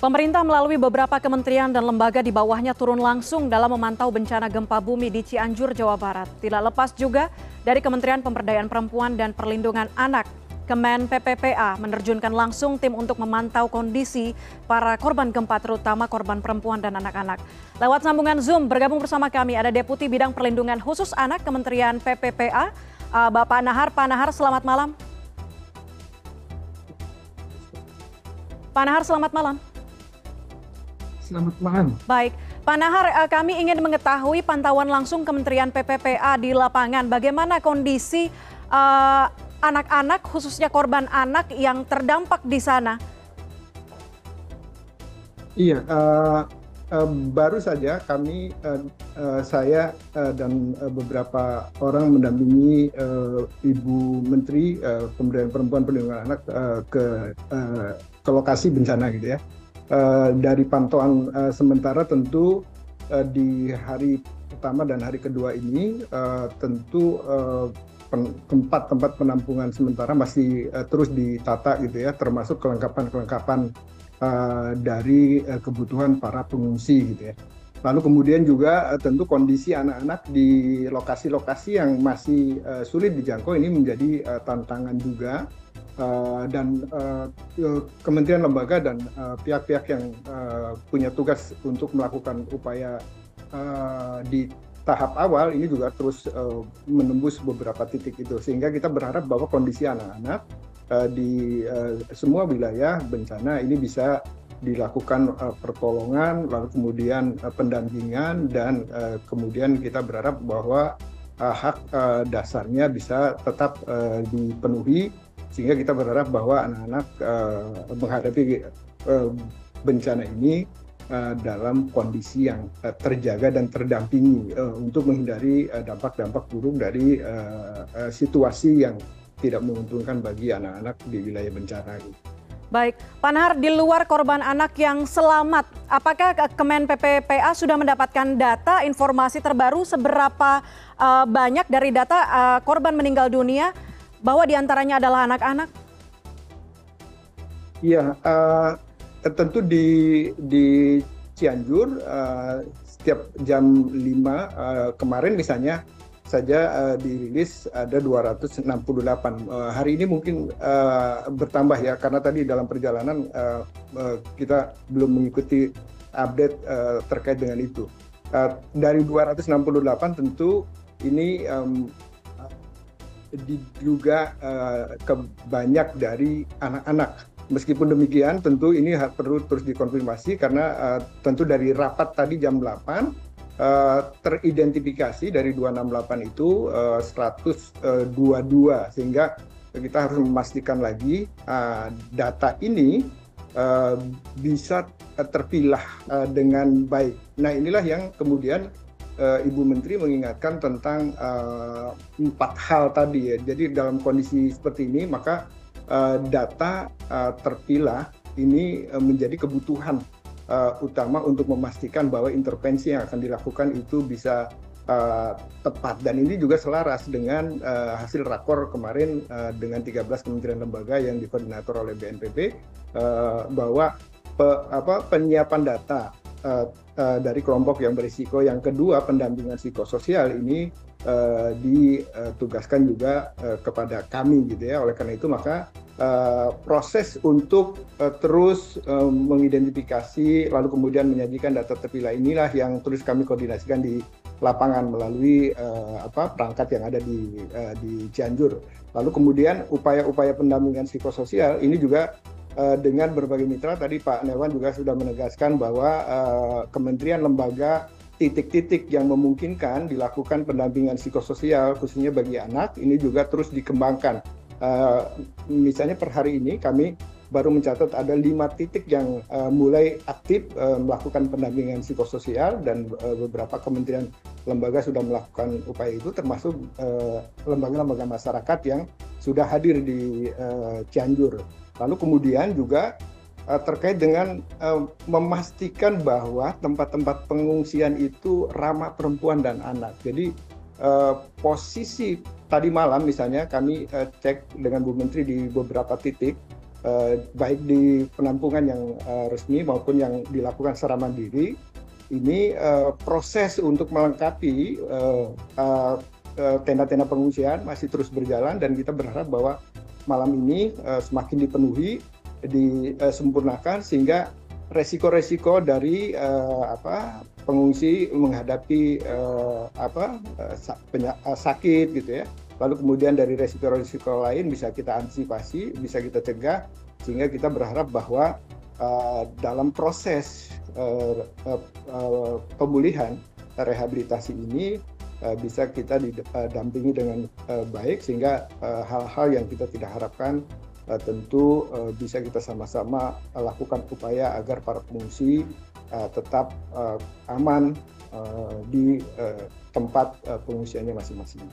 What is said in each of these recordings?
Pemerintah melalui beberapa kementerian dan lembaga di bawahnya turun langsung dalam memantau bencana gempa bumi di Cianjur, Jawa Barat. Tidak lepas juga dari Kementerian Pemberdayaan Perempuan dan Perlindungan Anak. Kemen PPPA menerjunkan langsung tim untuk memantau kondisi para korban gempa terutama korban perempuan dan anak-anak. Lewat sambungan Zoom bergabung bersama kami ada Deputi Bidang Perlindungan Khusus Anak Kementerian PPPA, uh, Bapak Nahar. Pak Nahar, selamat malam. Pak Nahar, selamat malam. Selamat malam. Baik, Pak Nahar, eh, kami ingin mengetahui pantauan langsung Kementerian PPPA di lapangan. Bagaimana kondisi eh, anak-anak, uh, khususnya korban anak yang terdampak di sana? Iya, uh, uh, baru saja kami, uh, uh, saya uh, dan uh, beberapa orang mendampingi uh, Ibu Menteri uh, Pemberdayaan Perempuan Perlindungan Anak uh, ke uh, ke lokasi bencana gitu ya. Uh, dari pantauan uh, sementara tentu uh, di hari pertama dan hari kedua ini tentu tempat-tempat penampungan sementara masih terus ditata gitu ya, termasuk kelengkapan-kelengkapan uh, dari uh, kebutuhan para pengungsi gitu ya. Lalu kemudian juga tentu kondisi anak-anak di lokasi-lokasi yang masih sulit dijangkau ini menjadi tantangan juga dan uh, kementerian lembaga dan pihak-pihak uh, yang uh, punya tugas untuk melakukan upaya di tahap awal ini juga terus menembus beberapa titik itu. Sehingga kita berharap bahwa kondisi anak-anak di semua wilayah bencana ini bisa dilakukan uh, pertolongan lalu kemudian uh, pendampingan dan uh, kemudian kita berharap bahwa uh, hak uh, dasarnya bisa tetap uh, dipenuhi sehingga kita berharap bahwa anak-anak uh, menghadapi uh, bencana ini uh, dalam kondisi yang uh, terjaga dan terdampingi uh, untuk menghindari dampak-dampak uh, buruk dari uh, uh, situasi yang tidak menguntungkan bagi anak-anak di wilayah bencana. Baik, Pak Nahar, di luar korban anak yang selamat, apakah Kemen PPPA sudah mendapatkan data informasi terbaru seberapa uh, banyak dari data uh, korban meninggal dunia bahwa di antaranya adalah anak-anak? Iya, uh, tentu di di Cianjur uh, setiap jam 5 uh, kemarin misalnya saja uh, dirilis ada 268. Uh, hari ini mungkin uh, bertambah ya karena tadi dalam perjalanan uh, uh, kita belum mengikuti update uh, terkait dengan itu. Uh, dari 268 tentu ini um, diduga uh, ke banyak dari anak-anak. Meskipun demikian, tentu ini perlu terus dikonfirmasi karena uh, tentu dari rapat tadi jam 8 uh, eh, teridentifikasi dari 268 itu uh, 122 sehingga kita harus memastikan lagi uh, data ini uh, bisa terpilah uh, dengan baik. Nah inilah yang kemudian Ibu Menteri mengingatkan tentang uh, empat hal tadi ya. Jadi dalam kondisi seperti ini maka uh, data uh, terpilah ini uh, menjadi kebutuhan uh, utama untuk memastikan bahwa intervensi yang akan dilakukan itu bisa uh, tepat dan ini juga selaras dengan uh, hasil rakor kemarin uh, dengan 13 kementerian lembaga yang dikoordinator oleh BNPB uh, bahwa pe, apa, penyiapan data uh, dari kelompok yang berisiko. Yang kedua, pendampingan psikososial ini uh, ditugaskan juga uh, kepada kami gitu ya. Oleh karena itu maka uh, proses untuk uh, terus uh, mengidentifikasi lalu kemudian menyajikan data terpilah inilah yang terus kami koordinasikan di lapangan melalui uh, apa perangkat yang ada di uh, di Cianjur. Lalu kemudian upaya-upaya pendampingan psikososial ini juga Eh, dengan berbagai mitra tadi Pak Newan juga sudah menegaskan bahwa uh, kementerian lembaga titik-titik yang memungkinkan dilakukan pendampingan psikososial khususnya bagi anak ini juga terus dikembangkan. Uh, misalnya per hari ini kami baru mencatat ada lima titik yang mulai aktif melakukan pendampingan psikososial dan beberapa kementerian lembaga sudah melakukan upaya itu termasuk lembaga-lembaga masyarakat yang sudah hadir di Cianjur. Lalu kemudian juga uh, terkait dengan uh, memastikan bahwa tempat-tempat pengungsian itu ramah perempuan dan anak. Jadi uh, posisi tadi malam misalnya kami uh, cek dengan Bu Menteri di beberapa titik baik di penampungan yang resmi maupun yang dilakukan secara mandiri ini proses untuk melengkapi tenda-tenda pengungsian masih terus berjalan dan kita berharap bahwa malam ini semakin dipenuhi disempurnakan sehingga resiko-resiko dari uh, apa pengungsi menghadapi sakit gitu ya. Lalu kemudian dari resiko-resiko lain bisa kita antisipasi bisa kita cegah sehingga kita berharap bahwa dalam proses pemulihan rehabilitasi ini bisa kita didampingi dengan uh, baik sehingga hal-hal yang kita tidak harapkan tentu bisa kita sama-sama lakukan upaya agar para pengungsi tetap aman di tempat pengungsiannya masing-masing.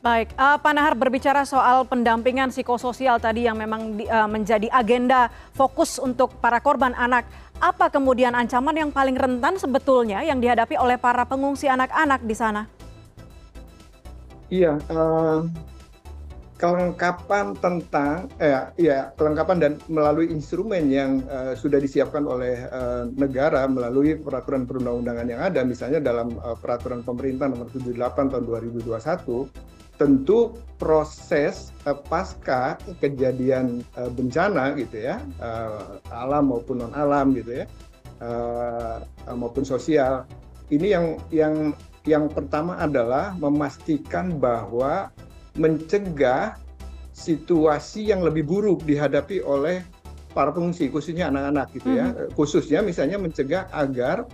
Baik, uh, Pak Nahar berbicara soal pendampingan psikososial tadi yang memang di, uh, menjadi agenda fokus untuk para korban anak. Apa kemudian ancaman yang paling rentan sebetulnya yang dihadapi oleh para pengungsi anak-anak di sana? Iya, uh, kelengkapan tentang eh, ya kelengkapan dan melalui instrumen yang uh, sudah disiapkan oleh negara melalui peraturan perundang-undangan yang ada misalnya dalam peraturan pemerintah nomor 78 tahun 2021 tentu proses pasca kejadian bencana gitu ya alam maupun non alam gitu ya maupun sosial ini yang yang yang pertama adalah memastikan bahwa mencegah situasi yang lebih buruk dihadapi oleh para pengungsi khususnya anak-anak gitu ya mm-hmm. khususnya misalnya mencegah agar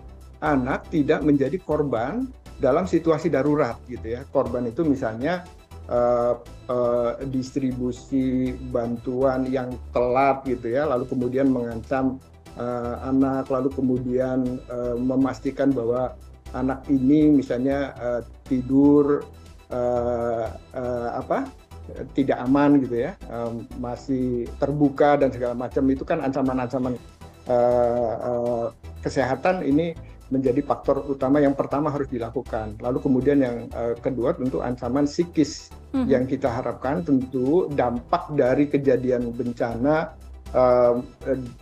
anak tidak menjadi korban dalam situasi darurat gitu ya korban itu misalnya uh, uh, distribusi bantuan yang telat gitu ya lalu kemudian mengancam uh, anak lalu kemudian uh, memastikan bahwa anak ini misalnya uh, tidur uh, uh, apa tidak aman gitu ya um, masih terbuka dan segala macam itu kan ancaman-ancaman uh, uh, kesehatan ini menjadi faktor utama yang pertama harus dilakukan. Lalu kemudian yang uh, kedua tentu ancaman psikis hmm. yang kita harapkan tentu dampak dari kejadian bencana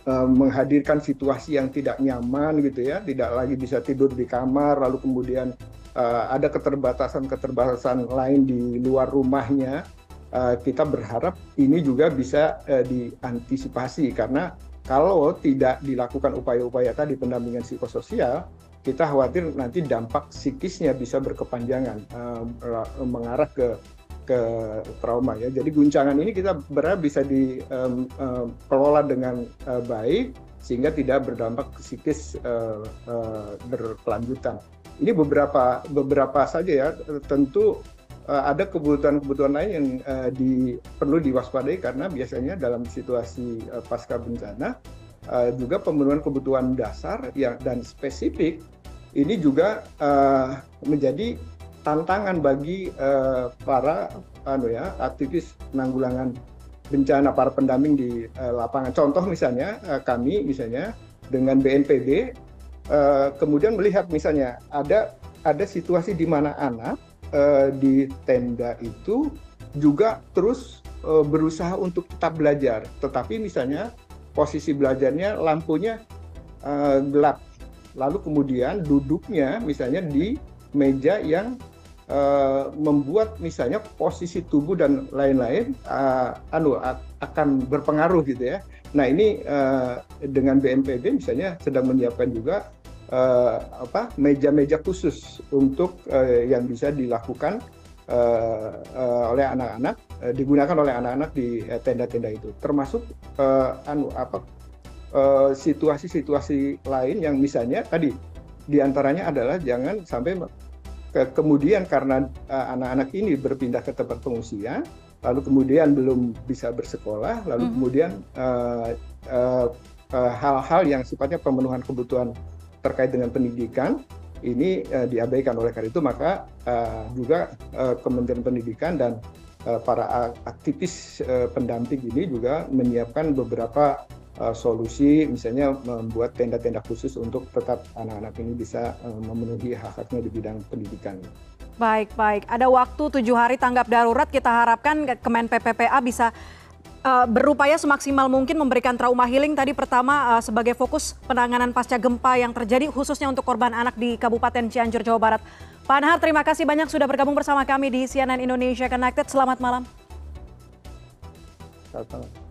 menghadirkan situasi yang tidak nyaman gitu ya, tidak lagi bisa tidur di kamar, lalu kemudian uh, ada keterbatasan-keterbatasan lain di luar rumahnya, uh, kita berharap ini juga bisa uh, diantisipasi karena kalau tidak dilakukan upaya-upaya tadi pendampingan psikososial, kita khawatir nanti dampak psikisnya bisa berkepanjangan mengarah ke ke trauma ya. Jadi guncangan ini kita berharap bisa dikelola um, dengan uh, baik sehingga tidak berdampak psikis uh, uh, berkelanjutan ini beberapa beberapa saja ya tentu uh, ada kebutuhan-kebutuhan lain yang uh, di, perlu diwaspadai karena biasanya dalam situasi uh, pasca bencana uh, juga pemenuhan kebutuhan dasar yang dan spesifik ini juga uh, menjadi tantangan bagi uh, para anu ya aktivis penanggulangan bencana para pendamping di uh, lapangan. Contoh misalnya uh, kami misalnya dengan BNPB kemudian melihat misalnya ada ada situasi di mana anak di tenda itu juga terus berusaha untuk tetap belajar, tetapi misalnya posisi belajarnya lampunya gelap, lalu kemudian duduknya misalnya di meja yang membuat misalnya posisi tubuh dan lain-lain uh, anu akan berpengaruh gitu ya. Nah ini uh, dengan BNPB misalnya sedang menyiapkan juga apa meja-meja khusus untuk yang bisa dilakukan oleh anak-anak digunakan oleh anak-anak di tenda-tenda itu termasuk anu apa situasi-situasi lain yang misalnya tadi di antaranya adalah jangan sampai kemudian karena anak-anak uh, ini berpindah ke tempat pengungsian lalu kemudian belum bisa bersekolah lalu hmm. kemudian hal-hal uh, uh, uh, yang sifatnya pemenuhan kebutuhan terkait dengan pendidikan ini uh, diabaikan oleh karena itu maka uh, juga uh, Kementerian Pendidikan dan uh, para aktivis uh, pendamping ini juga menyiapkan beberapa uh, solusi misalnya membuat tenda-tenda khusus untuk tetap anak-anak ini bisa uh, memenuhi hak-haknya di bidang pendidikan. Baik, baik. Ada waktu tujuh hari tanggap darurat kita harapkan Kemen PPPA bisa uh, berupaya semaksimal mungkin memberikan trauma healing tadi pertama uh, sebagai fokus penanganan pasca gempa yang terjadi khususnya untuk korban anak di Kabupaten Cianjur, Jawa Barat. Pak Anhar, terima kasih banyak sudah bergabung bersama kami di CNN Indonesia Connected. Selamat malam. Selamat malam.